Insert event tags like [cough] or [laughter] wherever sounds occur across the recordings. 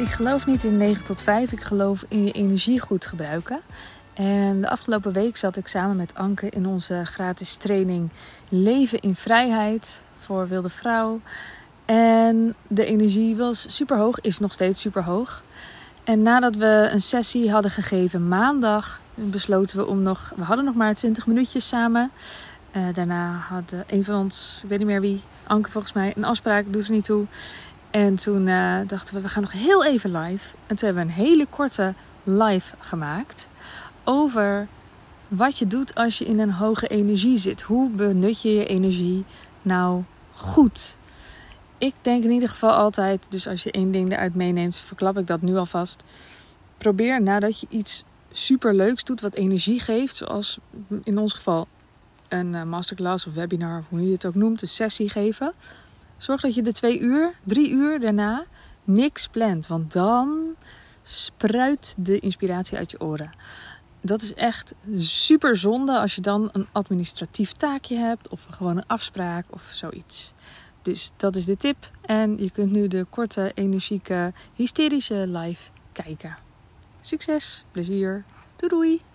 Ik geloof niet in 9 tot 5, ik geloof in je energie goed gebruiken. En de afgelopen week zat ik samen met Anke in onze gratis training Leven in Vrijheid voor Wilde Vrouw. En de energie was super hoog, is nog steeds super hoog. En nadat we een sessie hadden gegeven maandag, besloten we om nog. We hadden nog maar 20 minuutjes samen. Uh, daarna had een van ons, ik weet niet meer wie, Anke volgens mij, een afspraak, doet er niet toe. En toen uh, dachten we, we gaan nog heel even live. En toen hebben we een hele korte live gemaakt over wat je doet als je in een hoge energie zit. Hoe benut je je energie nou goed? Ik denk in ieder geval altijd, dus als je één ding eruit meeneemt, verklap ik dat nu alvast. Probeer nadat je iets super leuks doet wat energie geeft, zoals in ons geval een eh, masterclass of webinar, hoe je het ook noemt, een sessie geven. Zorg dat je de twee uur, drie uur daarna niks plant. Want dan spruit de inspiratie uit je oren. Dat is echt super zonde als je dan een administratief taakje hebt of gewoon een afspraak of zoiets. Dus dat is de tip. En je kunt nu de korte, energieke, hysterische live kijken. Succes, plezier, doei doei!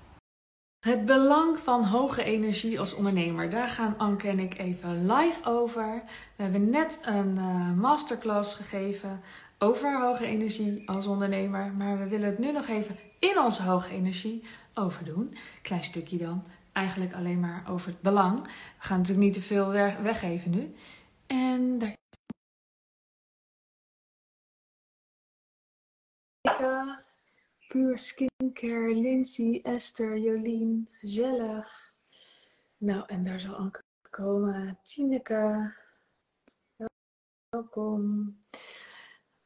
Het belang van hoge energie als ondernemer. Daar gaan Anke en ik even live over. We hebben net een uh, masterclass gegeven over hoge energie als ondernemer. Maar we willen het nu nog even in onze hoge energie overdoen. Klein stukje dan. Eigenlijk alleen maar over het belang. We gaan natuurlijk niet te veel weggeven nu. En daar. Puur Skincare, Lindsay, Esther, Jolien, gezellig. Nou, en daar zal Anke komen. Tineke, welkom.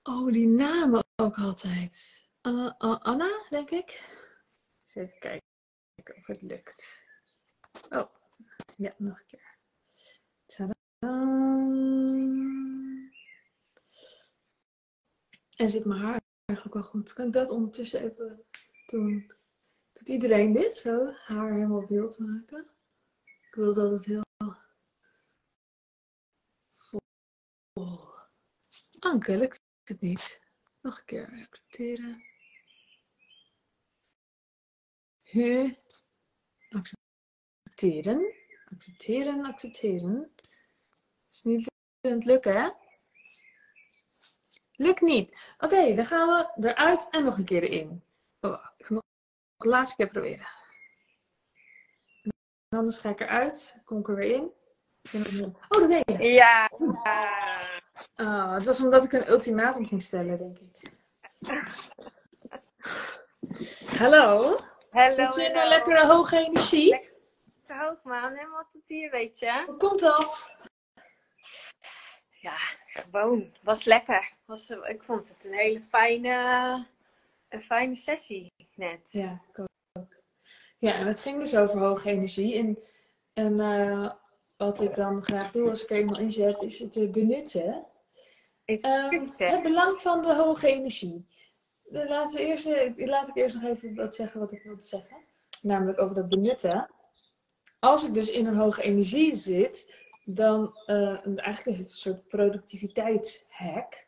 Oh, die namen ook altijd. Uh, uh, Anna, denk ik. Eens even kijken of het lukt. Oh, ja, nog een keer. En zit mijn haar eigenlijk wel goed. Kan ik dat ondertussen even doen? Doet iedereen dit zo? Haar helemaal wild maken? Ik wil dat het heel vol. Anke, lukt het niet? Nog een keer accepteren. Hu. Accepteren. Accepteren, accepteren. Is niet aan het lukken, hè? Lukt niet. Oké, dan gaan we eruit en nog een keer erin. Oh, ik ga nog de laatste keer proberen. En anders ga ik eruit. Kom ik er weer in. Oh, dat weet je. Ja. Oh, het was omdat ik een ultimatum ging stellen, denk ik. Hallo. Hallo. Zit je in een lekkere hoge energie? Lekker hoog, man. Helemaal tot hier, weet je. Hoe komt dat? Ja, gewoon. Was lekker. Was, ik vond het een hele fijne, een fijne sessie net. Ja, ik ook. Ja, en het ging dus over hoge energie. En, en uh, wat ik dan graag doe als ik er eenmaal inzet, is het benutten. Het, um, het belang van de hoge energie. Laten we eerst, laat ik eerst nog even wat zeggen wat ik wilde zeggen. Namelijk over dat benutten. Als ik dus in een hoge energie zit, dan, uh, eigenlijk is het een soort productiviteitshack,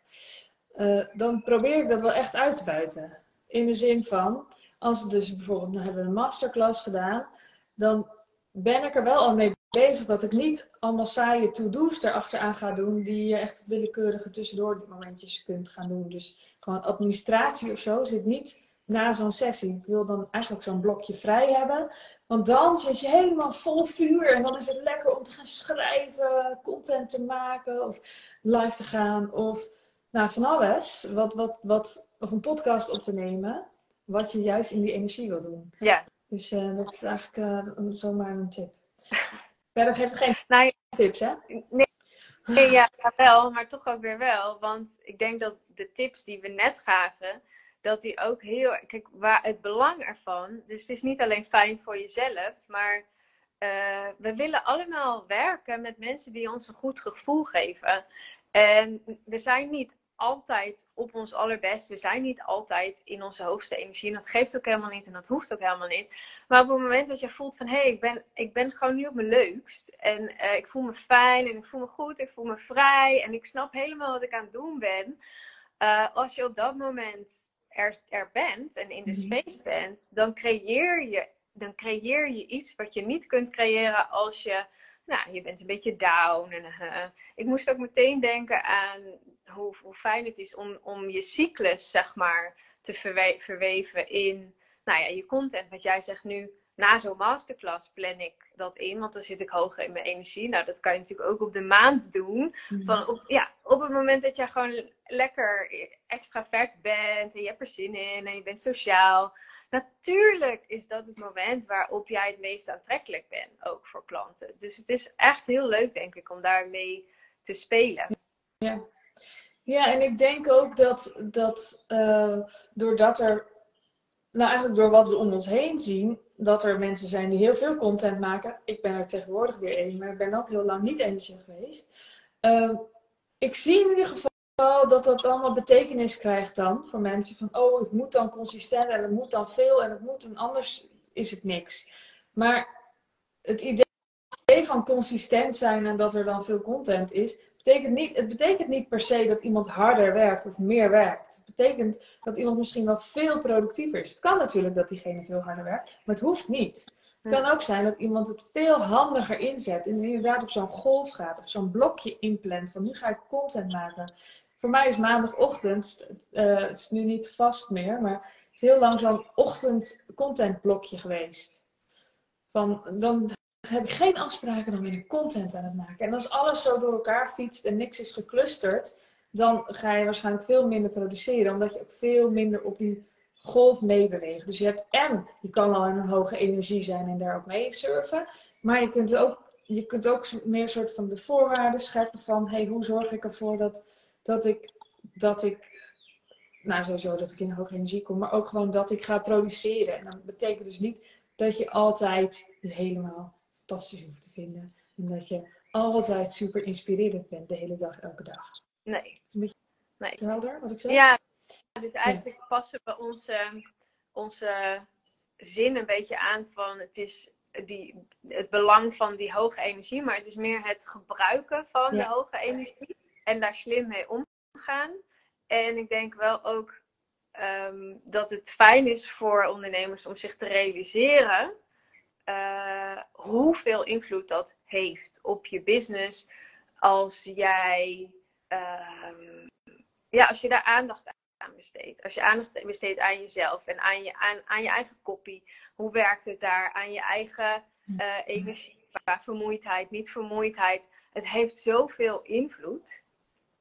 uh, dan probeer ik dat wel echt uit te buiten. In de zin van, als we dus bijvoorbeeld, dan hebben we een masterclass gedaan, dan ben ik er wel al mee bezig dat ik niet allemaal saaie to-do's erachteraan ga doen, die je echt willekeurige tussendoor momentjes kunt gaan doen. Dus gewoon administratie of zo zit niet na zo'n sessie. Ik wil dan eigenlijk zo'n blokje vrij hebben. Want dan zit je helemaal vol vuur. En dan is het lekker om te gaan schrijven, content te maken of live te gaan. Of nou, van alles. Wat, wat, wat, of een podcast op te nemen. Wat je juist in die energie wil doen. Ja. Dus uh, dat is eigenlijk uh, zomaar een tip. Verder geef ik geen [laughs] nou, tips, hè? Nee. Nee, ja, wel, maar toch ook weer wel. Want ik denk dat de tips die we net gaven, dat die ook heel. Kijk, waar het belang ervan. Dus het is niet alleen fijn voor jezelf, maar uh, we willen allemaal werken met mensen die ons een goed gevoel geven. En we zijn niet altijd op ons allerbest. We zijn niet altijd in onze hoogste energie. En dat geeft ook helemaal niet en dat hoeft ook helemaal niet. Maar op het moment dat je voelt van hé, hey, ik, ben, ik ben gewoon nu op mijn leukst. En uh, ik voel me fijn en ik voel me goed, ik voel me vrij. En ik snap helemaal wat ik aan het doen ben uh, als je op dat moment er, er bent en in de mhm. space bent, dan creëer, je, dan creëer je iets wat je niet kunt creëren als je, nou, je bent een beetje down. En, uh, ik moest ook meteen denken aan hoe, hoe fijn het is om, om je cyclus, zeg maar, te verweven in, nou ja, je content. Wat jij zegt nu, na zo'n masterclass plan ik dat in, want dan zit ik hoger in mijn energie. Nou, dat kan je natuurlijk ook op de maand doen. Mhm. Van op, ja, op het moment dat jij gewoon lekker extravert bent en je hebt er zin in en je bent sociaal. Natuurlijk is dat het moment waarop jij het meest aantrekkelijk bent, ook voor klanten. Dus het is echt heel leuk, denk ik, om daarmee te spelen. Ja, ja en ik denk ook dat, dat uh, doordat er, nou eigenlijk door wat we om ons heen zien, dat er mensen zijn die heel veel content maken. Ik ben er tegenwoordig weer één, maar ik ben ook heel lang niet eentje geweest. Uh, ik zie in ieder geval dat dat allemaal betekenis krijgt dan voor mensen. Van, oh, het moet dan consistent en het moet dan veel en het moet en anders is het niks. Maar het idee van consistent zijn en dat er dan veel content is, betekent niet, het betekent niet per se dat iemand harder werkt of meer werkt. Het betekent dat iemand misschien wel veel productiever is. Het kan natuurlijk dat diegene veel harder werkt, maar het hoeft niet. Het kan ook zijn dat iemand het veel handiger inzet en inderdaad op zo'n golf gaat of zo'n blokje inplant van nu ga ik content maken. Voor mij is maandagochtend, uh, het is nu niet vast meer, maar het is heel lang zo'n ochtend contentblokje geweest. Van, dan heb ik geen afspraken, dan ben ik content aan het maken. En als alles zo door elkaar fietst en niks is geclusterd, dan ga je waarschijnlijk veel minder produceren, omdat je ook veel minder op die golf meebewegen. Dus je hebt en je kan al in een hoge energie zijn en daar ook mee surfen. Maar je kunt ook, je kunt ook meer soort van de voorwaarden scheppen van hey, hoe zorg ik ervoor dat, dat ik dat ik nou sowieso dat ik in hoge energie kom, maar ook gewoon dat ik ga produceren. En dat betekent dus niet dat je altijd helemaal fantastisch hoeft te vinden. En dat je altijd super inspirerend bent de hele dag, elke dag. Nee. Is een beetje nee. helder wat ik zeg? Ja, dus eigenlijk passen we onze, onze zin een beetje aan van het is die, het belang van die hoge energie, maar het is meer het gebruiken van de hoge energie en daar slim mee omgaan. En ik denk wel ook um, dat het fijn is voor ondernemers om zich te realiseren uh, hoeveel invloed dat heeft op je business als jij, uh, ja, als je daar aandacht aan aan besteedt. Als je aandacht besteedt aan jezelf en aan je, aan, aan je eigen kopie. Hoe werkt het daar? Aan je eigen uh, energie, vermoeidheid, niet vermoeidheid. Het heeft zoveel invloed.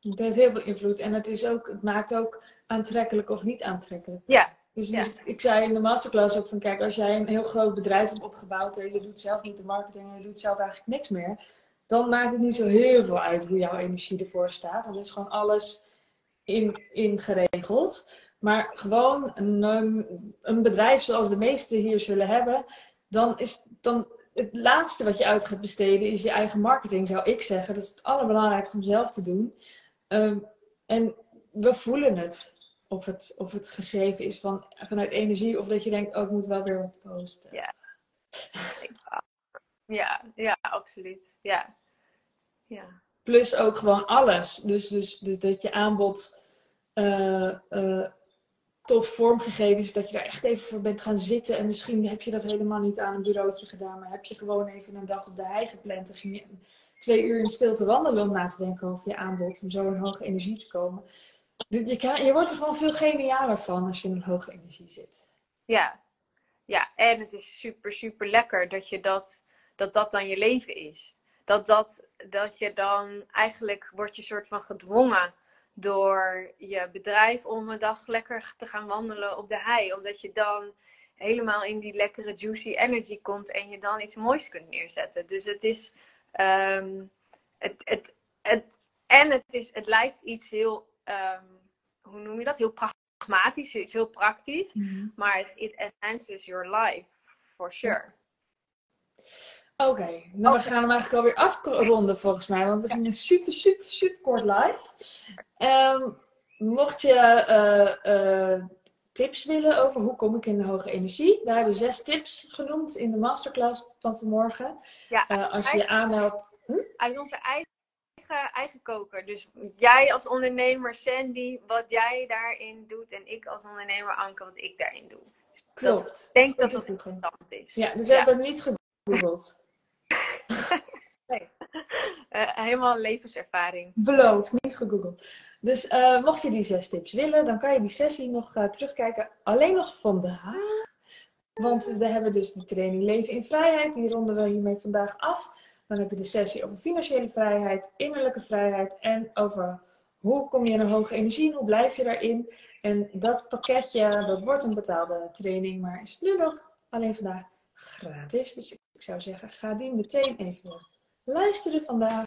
Het heeft heel veel invloed. En het, is ook, het maakt ook aantrekkelijk of niet aantrekkelijk. Ja. Dus, dus ik zei in de masterclass ook van kijk, als jij een heel groot bedrijf hebt opgebouwd en je doet zelf niet de marketing en je doet zelf eigenlijk niks meer, dan maakt het niet zo heel veel uit hoe jouw energie ervoor staat. Want het is gewoon alles in, ingeregeld. Maar gewoon een, een bedrijf zoals de meesten hier zullen hebben, dan is dan het laatste wat je uit gaat besteden is je eigen marketing, zou ik zeggen. Dat is het allerbelangrijkste om zelf te doen. Ehm, en we voelen het. Of het, of het geschreven is van, vanuit energie, of dat je denkt, oh, ik moet wel weer wat posten. Ja, [laughs] ja, ja absoluut. Ja. ja. Plus ook gewoon alles. Dus, dus, dus dat je aanbod uh, uh, tof vormgegeven is. Dat je daar echt even voor bent gaan zitten. En misschien heb je dat helemaal niet aan een bureautje gedaan. Maar heb je gewoon even een dag op de hei gepland. En ging je twee uur in stilte wandelen om na te denken over je aanbod. Om zo in hoge energie te komen. Je, kan, je wordt er gewoon veel genialer van als je in een hoge energie zit. Ja. Ja, en het is super, super lekker dat je dat, dat, dat dan je leven is dat, dat, dat je dan eigenlijk wordt je soort van gedwongen door je bedrijf om een dag lekker te gaan wandelen op de hei. Omdat je dan helemaal in die lekkere juicy energy komt en je dan iets moois kunt neerzetten. Dus het is. Ehm, het, het, het, en het, is, het lijkt iets heel. Um, hoe noem je dat? Heel pragmatisch, iets heel praktisch. Mhm. Maar het it enhances your life, for sure. Oké, nou we gaan hem eigenlijk alweer afronden volgens mij, want we gingen een super, super, super kort live. Um, mocht je uh, uh, tips willen over hoe kom ik in de hoge energie, we hebben zes tips genoemd in de masterclass van vanmorgen. Ja, uh, als je je aanmeldt. Hm? Uit onze eigen eigen, eigen koker. Dus jij als ondernemer, Sandy, wat jij daarin doet. En ik als ondernemer, Anke, wat ik daarin doe. Klopt. Ik denk dat het interessant is. Ja, dus we hebben het niet gegoogeld. [laughs] nee. Uh, helemaal levenservaring. Beloofd, niet gegoogeld. Dus uh, mocht je die zes tips willen, dan kan je die sessie nog uh, terugkijken. Alleen nog vandaag. Want we hebben dus de training Leven in Vrijheid. Die ronden we hiermee vandaag af. Dan heb je de sessie over financiële vrijheid, innerlijke vrijheid en over hoe kom je in een hoge energie, hoe blijf je daarin. En dat pakketje, dat wordt een betaalde training, maar is nu nog alleen vandaag gratis. Dus ik zou zeggen, ga die meteen even luisteren vandaag.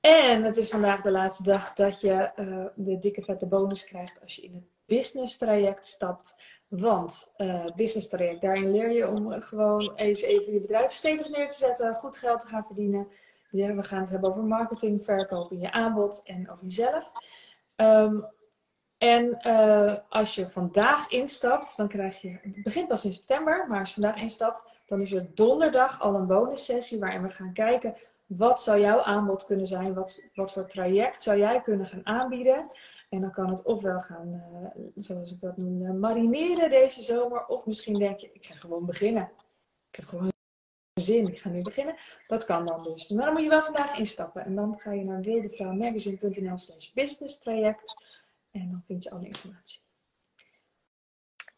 En het is vandaag de laatste dag dat je uh, de dikke vette bonus krijgt als je in het business traject stapt. Want uh, business traject, daarin leer je om gewoon eens even je bedrijf stevig neer te zetten, goed geld te gaan verdienen. We gaan het hebben over marketing, verkoop in je aanbod en over jezelf. Um, en uh, als je vandaag instapt, dan krijg je. Het begint pas in september, maar als je vandaag instapt, dan is er donderdag al een bonussessie waarin we gaan kijken. Wat zou jouw aanbod kunnen zijn? Wat, wat voor traject zou jij kunnen gaan aanbieden? En dan kan het ofwel gaan, uh, zoals ik dat noem, uh, marineren deze zomer. Of misschien denk je, ik ga gewoon beginnen. Ik heb gewoon zin, ik ga nu beginnen. Dat kan dan dus. Maar dan moet je wel vandaag instappen. En dan ga je naar wildevrouwmagazine.nl slash business traject. En dan vind je alle informatie.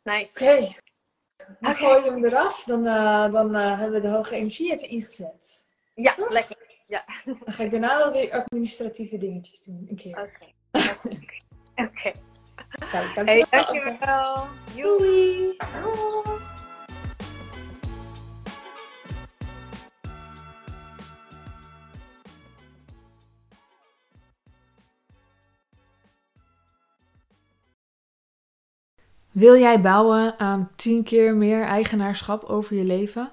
Nice. Oké. Okay. Dan gooi je hem eraf. Dan, uh, dan uh, hebben we de hoge energie even ingezet. Ja, Toch? lekker. Ja. Dan ga ik daarna wel weer administratieve dingetjes doen. Een keer. Oké. [laughs] Oké. Oké. Dankjewel. Hey, dankjewel. Doei. Doei. Wil jij bouwen aan 10 keer meer eigenaarschap over je leven?